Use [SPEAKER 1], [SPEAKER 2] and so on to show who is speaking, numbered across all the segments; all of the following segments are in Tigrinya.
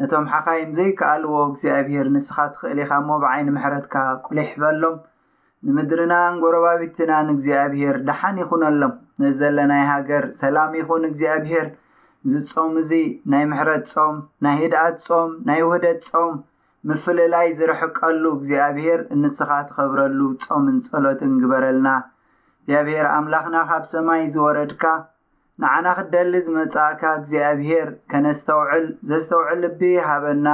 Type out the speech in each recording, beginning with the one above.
[SPEAKER 1] ነቶም ሓካይም ዘይከኣልዎ እግዚኣብሄር ንስኻ ትኽእል ኢኻ እሞ ብዓይኒ ምሕረትካ ቁሊሕ በሎም ንምድርናን ጎረባቢትናን እግዚኣብሄር ደሓን ይኹነሎም ነዘለናይ ሃገር ሰላም ይኹን እግዚኣብሄር እዚ ጾም እዚ ናይ ምሕረት ጾም ናይ ህድኣት ጾም ናይ ውህደት ጾም ምፍልላይ ዝርሕቀሉ እግዚኣብሄር እንስኻ ትኸብረሉ ጾምን ጸሎትን ግበረልና እግዚኣብሄር ኣምላኽና ካብ ሰማይ ዝወረድካ ንዓና ክትደሊ ዝመጻእካ እግዚኣብሄር ከነስተውዕል ዘስተውዕል ልቢ ይሃበና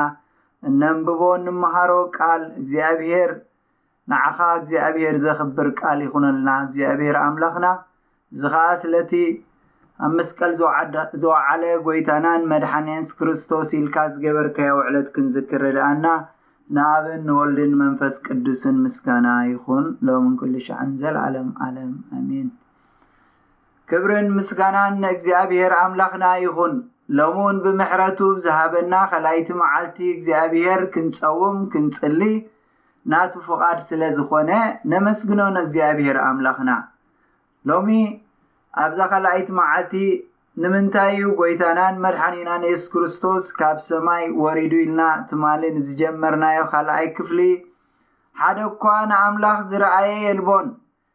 [SPEAKER 1] እነንብቦ እንመሃሮ ቃል እግዚኣብሄር ንዓኻ እግዚኣብሄር ዘኽብር ቃል ይኹነልና እግዚኣብሄር ኣምላኽና እዚ ኸኣ ስለቲ ኣብ መስቀል ዘወዓለ ጎይታናን መድሓንየንስ ክርስቶስ ኢልካ ዝገበርካዮ ውዕለት ክንዝክር ርድኣና ንኣብን ንወልድን መንፈስ ቅዱስን ምስጋና ይኹን ሎምን ኩሉ ሻዕን ዘልዓለም ዓለም ኣሜን ክብርን ምስጋናን ንእግዚኣብሔር ኣምላኽና ይኹን ሎምውን ብምሕረቱ ብዝሃበና ከላይቲ መዓልቲ እግዚኣብሔር ክንጸውም ክንጽሊ ናቱ ፍቓድ ስለ ዝኾነ ነመስግኖ ንእግዚኣብሔር ኣምላኽና ሎሚ ኣብዛ ከላይት መዓልቲ ንምንታይ እዩ ጎይታናን መድሓኒናን የሱስ ክርስቶስ ካብ ሰማይ ወሪዱ ኢልና ትማሊ ንዝጀመርናዮ ካልኣይ ክፍሊ ሓደ እኳ ንኣምላኽ ዝረኣየ የልቦን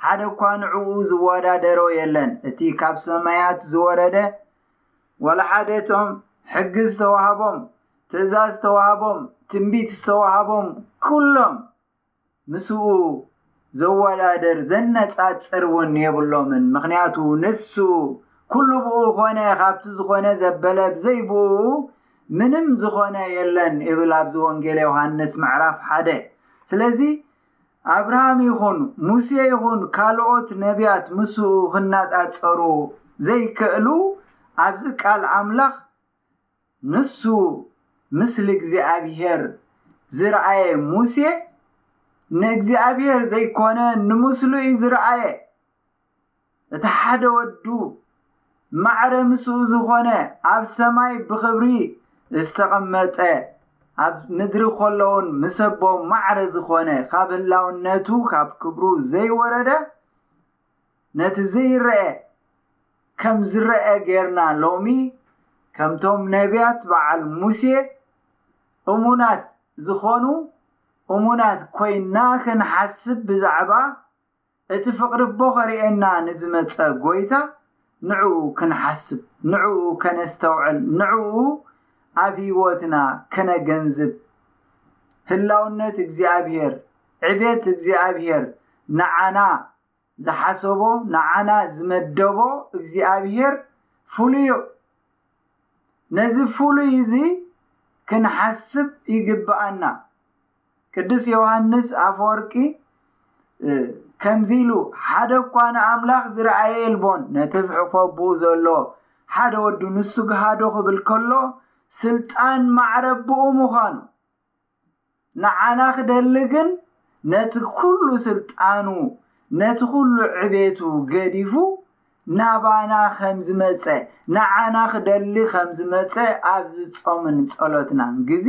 [SPEAKER 1] ሓደ እኳ ንዕኡ ዝወዳደሮ የለን፣ እቲ ካብ ሰማያት ዝወረደ ዋላ ሓደ እቶም ሕጊ ዝተዋህቦም፣ ትእዛዝ ዝተዋህቦም፣ ትንቢት ዝተዋህቦም ኩሎም ምስኡ ዘወዳድር ዘነጻጽር እውን የብሎምን፣ ምኽንያቱ ንሱ ኩሉ ብእኡ ኾነ ካብቲ ዝኾነ ዘበለ ብዘይ ብእኡ ምንም ዝኾነ የለን ይብል ኣብዚ ወንጌል ዮሃንስ ምዕራፍ ሓደ ስለዚ ኣብርሃም ይኹን ሙሴ ይኹን ካልኦት ነቢያት ምስኡ ክነጻጸሩ ዘይከእሉ ኣብዚ ቃል ኣምላኽ ንሱ ምስሊ እግዚኣብሔር ዝረኣየ ሙሴ ንእግዚኣብሔር ዘይኮነ ንምስሉ እዩ ዝረኣየ እቲ ሓደ ወዱ ማዕረ ምስኡ ዝኾነ ኣብ ሰማይ ብኽብሪ ዝተቐመጠ ኣብ ምድሪ ከለውን ምስ ኣቦ ማዕረ ዝኾነ ካብ ህላውነቱ ካብ ክብሩ ዘይወረደ ነቲ ዘይረአ ከም ዝረአ ጌርና ሎሚ ከምቶም ነቢያት በዓል ሙሴ እሙናት ዝኾኑ እሙናት ኮይና ክንሓስብ ብዛዕባ እቲ ፍቕሪ'ቦ ኸርእየና ንዝመጸ ጐይታ ንዕኡ ክንሓስብ፣ ንዕኡ ከነስተውዕል፣ ንዕኡ ኣብ ሕይወትና ከነገንዝብ፣ ህላውነት እግዚኣብሔር፣ ዕቤት እግዚኣብሔር፣ ንዓና ዝሓሰቦ፣ ንዓና ዝመደቦ እግዚኣብሔር ፍሉይ'ዩ። ነዚ ፍሉይ'ዚ ክንሓስብ ይግብኣና። ቅዱስ ዮሃንስ ኣፈወርቂ ከምዚ ኢሉ ሓደ እኳ ንኣምላኽ ዝረኣየ የልቦን ነቲ ብሕቆ ኣቦኡ ዘሎ ሓደ ወዱ ንሱ ግሃዶ ክብል ከሎ ስልጣን ማዕረ ኣቦኡ ምዃኑ ንዓና ክደሊ ግን ነቲ ኩሉ ስልጣኑ ነቲ ኩሉ ዕቤቱ ገዲፉ ናባና ከም ዝመፀ ንዓና ክደሊ ከም ዝመፀ ኣብዚ ፆምን ፀሎትናን ግዜ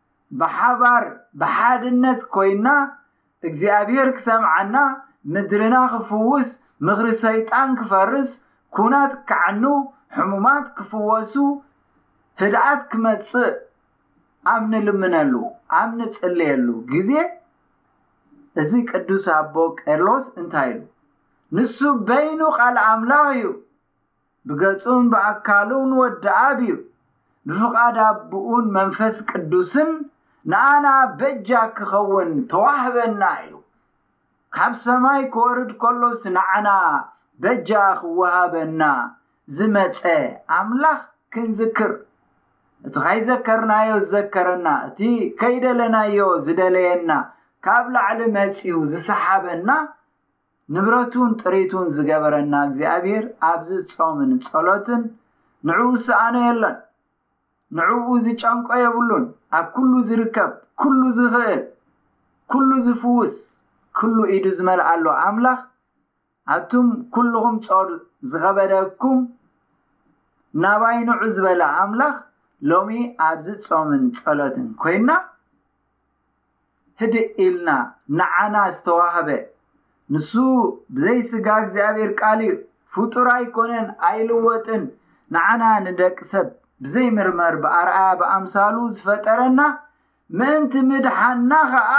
[SPEAKER 1] ብሓባር ብሓድነት ኮይና እግዚኣብሔር ክሰምዓና ምድርና ክፍውስ ምኽሪ ሰይጣን ክፈርስ ኩናት ክዓኑ ሕሙማት ክፍወሱ ህድኣት ክመጽእ ኣብ ንልምነሉ ኣብ ንጽልየሉ ግዜ እዚ ቅዱስ ኣቦ ቄርሎስ እንታይ ኢሉ ንሱ በይኑ ቃል ኣምላኽ እዩ ብገጹን ብኣካሉን ወዲ ኣብ እዩ። ብፍቓድ ኣቡኡን መንፈስ ቅዱስን ንኣና በጃ ክኸውን ተዋህበና ኢሉ። ካብ ሰማይ ክወርድ ከሎስ ንዓና በጃ ክወሃበና ዝመጸ ኣምላኽ ክንዝክር እቲ ካይዘከርናዮ ዝዘከረና እቲ ከይደለናዮ ዝደለየና ካብ ላዕሊ መጺኡ ዝሰሓበና ንብረቱን ጥሪቱን ዝገበረና እግዚኣብሄር ኣብዚ ጾምን ጸሎትን ንዕኡ ዝሰኣኖ የሎን ንዕኡ ዝጨንቆ የብሉን ኣብ ኩሉ ዝርከብ ኩሉ ዝኽእል ኩሉ ዝፍውስ ኩሉ ኢዱ ዝመልኣሉ ኣምላኽ ኣቱም ኩልኹም ጾር ዝኸበደኩም ናባይ ንዑ ዝበለ ኣምላኽ ሎሚ ኣብዚ ጾምን ጸሎትን ኮይና ህድእ ኢልና ንዓና ዝተዋህበ ንሱ ብዘይ ስጋ እግዚኣብሔር ቃል እዩ ፍጡር ኣይኮነን ኣይልወጥን ንዓና ንደቂ ሰብ ብዘይ ምርመር ብኣርኣያ ብኣምሳሉ ዝፈጠረና ምእንቲ ምድሓና ኸዓ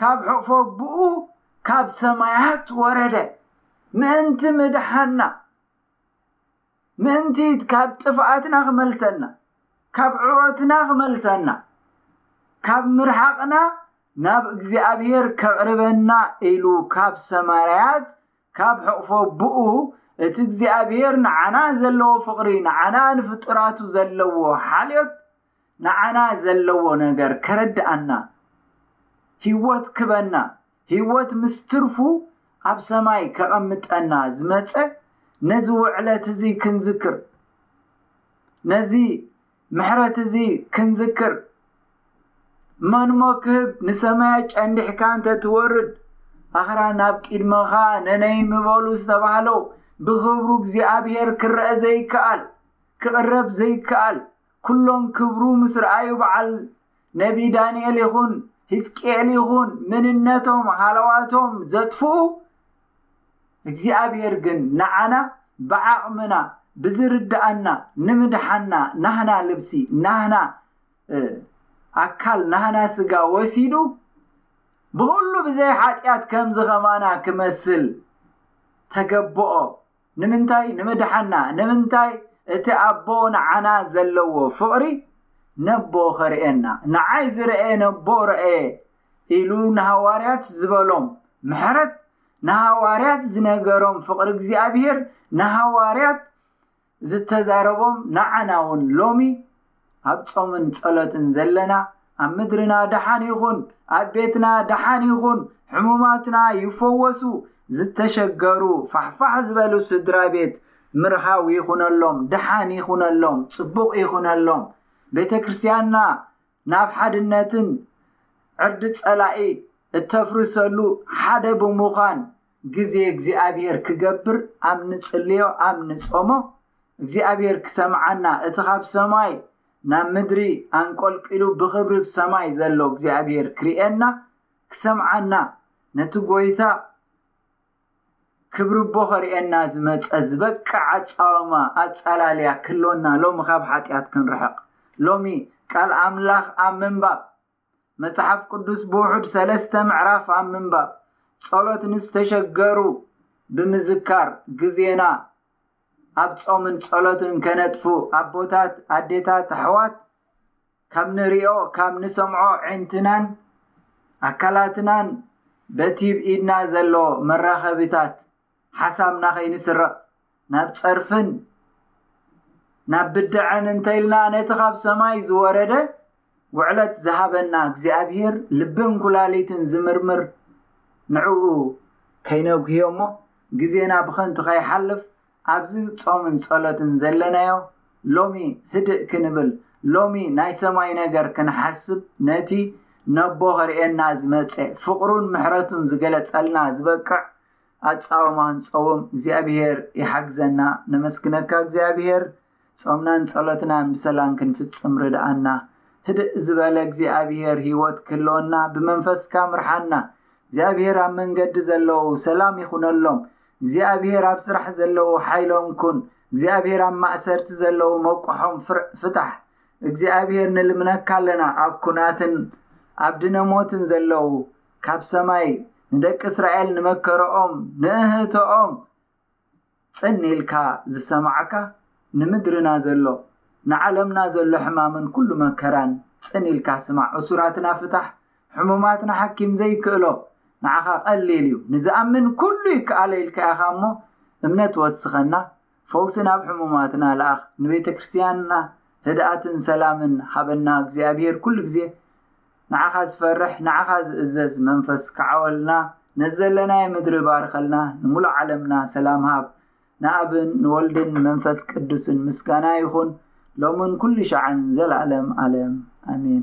[SPEAKER 1] ካብ ሕቕፎ ብኡ ካብ ሰማያት ወረደ ምእንቲ ምድሓና ምእንቲ ካብ ጥፍኣትና ክመልሰና፣ ካብ ዑረትና ክመልሰና፣ ካብ ምርሓቕና ናብ እግዚኣብሔር ከቕርበና ኢሉ ካብ ሰማርያት ካብ ሕቕፎ ኣቦኡ እቲ እግዚኣብሔር ንዓና ዘለዎ ፍቕሪ ንዓና ንፍጡራቱ ዘለዎ ሓልዮት ንዓና ዘለዎ ነገር ከረድኣና ሂወት ክበና ሂወት ምስ ትርፉ ኣብ ሰማይ ከቐምጠና ዝመጸ ነዚ ውዕለት እዚ ክንዝክር ነዚ ምሕረት እዚ ክንዝክር መንሞ ክህብ ንሰማያት ጨንዲሕካ እንተ ትወርድ ኣኽራ ናብ ቂድመኻ ነነይ ምበሉ ዝተባህሎ ብኽብሩ እግዚኣብሔር ክረአ ዘይከኣል ክቕረብ ዘይከኣል ኩሎም ክብሩ ምስ ረኣዩ በዓል ነቢ ዳንኤል ይኹን ህዝቅኤል ይኹን ምንነቶም ሃለዋቶም ዘጥፍኡ እግዚኣብሔር ግን ንዓና ብዓቕምና ብዝርድኣና ንምድሓና ናህና ልብሲ ናህና ኣካል ናህና ስጋ ወሲዱ ብኹሉ ብዘይ ሓጢኣት ከምዚ ኸማና ክመስል ተገብኦ ንምንታይ ንምድሓና ንምንታይ እቲ ኣቦ ንዓና ዘለዎ ፍቕሪ ነቦ ኸርእየና ንዓይ ዝረአየ ነቦ ረአየ ኢሉ ንሃዋርያት ዝበሎም ምሕረት ንሃዋርያት ዝነገሮም ፍቕሪ እግዚኣብሄር ንሃዋርያት ዝተዛረቦም ንዓና እውን ሎሚ ኣብ ጾምን ጸሎትን ዘለና ኣብ ምድርና ደሓን ይኹን፣ ኣብ ቤትና ደሓን ይኹን፣ ሕሙማትና ይፈወሱ፣ ዝተሸገሩ ፋሕፋሕ ዝበሉ ስድራ ቤት ምርሃው ይኹነሎም፣ ደሓን ይኹነሎም፣ ጽቡቕ ይኹነሎም፣ ቤተ ክርስቲያንና ናብ ሓድነትን ዕርዲ ጸላኢ እተፍርሰሉ ሓደ ብምዃን ግዜ እግዚኣብሔር ክገብር ኣብ ንጽልዮ ኣብ ንጾሞ እግዚኣብሔር ክሰምዓና እቲ ካብ ሰማይ ናብ ምድሪ ኣንቆልቂሉ ብኽብሪ ብ ሰማይ ዘሎ እግዚኣብሔር ክርእየና ክሰምዓና ነቲ ጎይታ ክብርቦ ከርእየና ዝመጸ ዝበቅዕ ኣጻዋማ ኣጻላልያ ክህልወና ሎሚ ካብ ሓጢኣት ክንርሕቕ ሎሚ ቃል ኣምላኽ ኣብ ምንባብ መጽሓፍ ቅዱስ ብውሑድ ሰለስተ ምዕራፍ ኣብ ምንባብ፣ ጸሎት ንዝተሸገሩ ብምዝካር፣ ግዜና ኣብ ጾምን ጸሎትን ከነጥፉ ኣቦታት፣ ኣዴታት፣ ኣሕዋት ካብ ንሪኦ ካብ ንሰምዖ ዒንትናን ኣካላትናን በቲ ኢድና ዘሎ መራኸቢታት ሓሳብና ከይንስረቕ ናብ ጸርፍን ናብ ብድዐን እንተኢልና ነቲ ካብ ሰማይ ዝወረደ ውዕለት ዝሃበና እግዚኣብሄር ልብን ኩላሊትን ዝምርምር ንዕኡ ከይነጉህዮ እሞ ግዜና ብኸንቱ ከይሓልፍ ኣብዚ ጾምን ጸሎትን ዘለናዮ ሎሚ ህድእ ክንብል ሎሚ ናይ ሰማይ ነገር ክንሓስብ ነቲ ነቦ ከርእየና ዝመፀ ፍቕሩን ምሕረቱን ዝገለጸልና ዝበቅዕ ኣጻውማ ንጸውም እግዚኣብሄር ይሓግዘና ነመስግነካ እግዚኣብሄር ጾምናን ጸሎትናን ብሰላም ክንፍጽም ርድኣና ህድእ ዝበለ እግዚኣብሄር ሂወት ክህልወና ብመንፈስካ ምርሓና እግዚኣብሄር ኣብ መንገዲ ዘለዉ ሰላም ይኹነሎም እግዚኣብሄር ኣብ ስራሕ ዘለዉ ሓይሎም ኩን እግዚኣብሄር ኣብ ማእሰርቲ ዘለዉ መቁሖም ፍታሕ እግዚኣብሄር ንልምነካ ኣለና ኣብ ኩናትን ኣብ ድነሞትን ዘለዉ ካብ ሰማይ ንደቂ እስራኤል ንመከረኦም ንእህተኦም ጽን ኢልካ ዝሰማዕካ ንምድርና ዘሎ ንዓለምና ዘሎ ሕማምን ኩሉ መከራን ጽን ኢልካ ስማዕ እሱራትና ፍታሕ ሕሙማት ንሓኪም ዘይክእሎ ንዓኻ ቀሊል እዩ ንዝኣምን ኩሉ ይከኣሎ ኢልካ ኢኻ እሞ እምነት ወስኸና ፈውሲ ናብ ሕሙማትና ልኣኽ ንቤተክርስትያንና ህድኣትን ሰላምን ሃበና እግዚኣብሔር ኩሉ ግዜ ንዓኻ ዝፈርሕ ንዓኻ ዝእዘዝ መንፈስ ክዓወልና ነዘለናዮ ምድሪ ባርኸልና ንሙሉእ ዓለምና ሰላም ሃብ ንኣብን ንወልድን መንፈስ ቅዱስን ምስጋና ይኹን ሎምን ኩሉ ሻዕን ዘላለም ኣለም ኣሜን